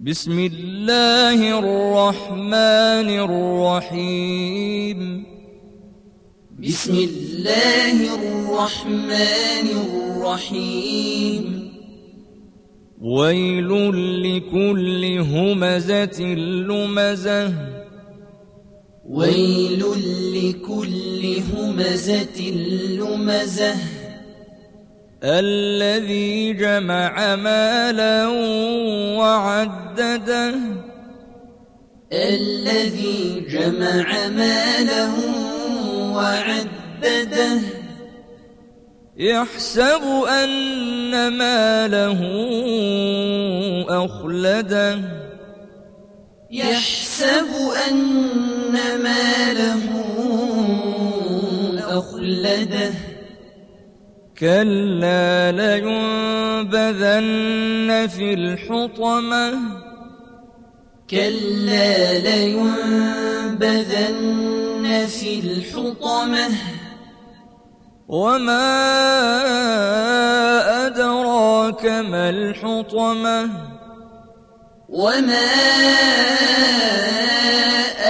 بسم الله الرحمن الرحيم. بسم الله الرحمن الرحيم. ويل لكل همزة لمزة. ويل لكل همزة لمزة. الذي جمع مالا وعدده. الذي جمع ماله وعدده. يحسب أن ماله أخلده. يحسب أن ماله أخلده. كلا لينبذن في الحطمة. كلا لينبذن في الحطمة. وما أدراك ما الحطمة. وما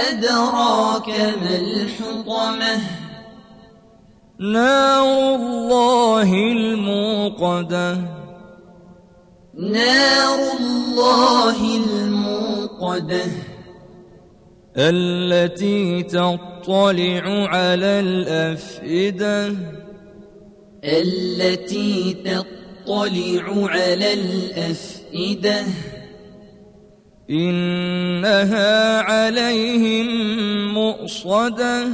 أدراك ما الحطمة. نار الله الموقدة. نار الله الموقدة. التي تطلع على الأفئدة. التي تطلع على الأفئدة. إنها عليهم مؤصدة.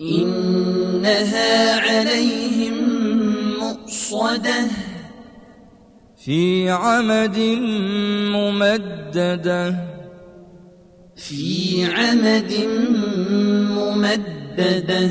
إنها عليهم مؤصدة. في عمد ممددة. في عمد ممددة.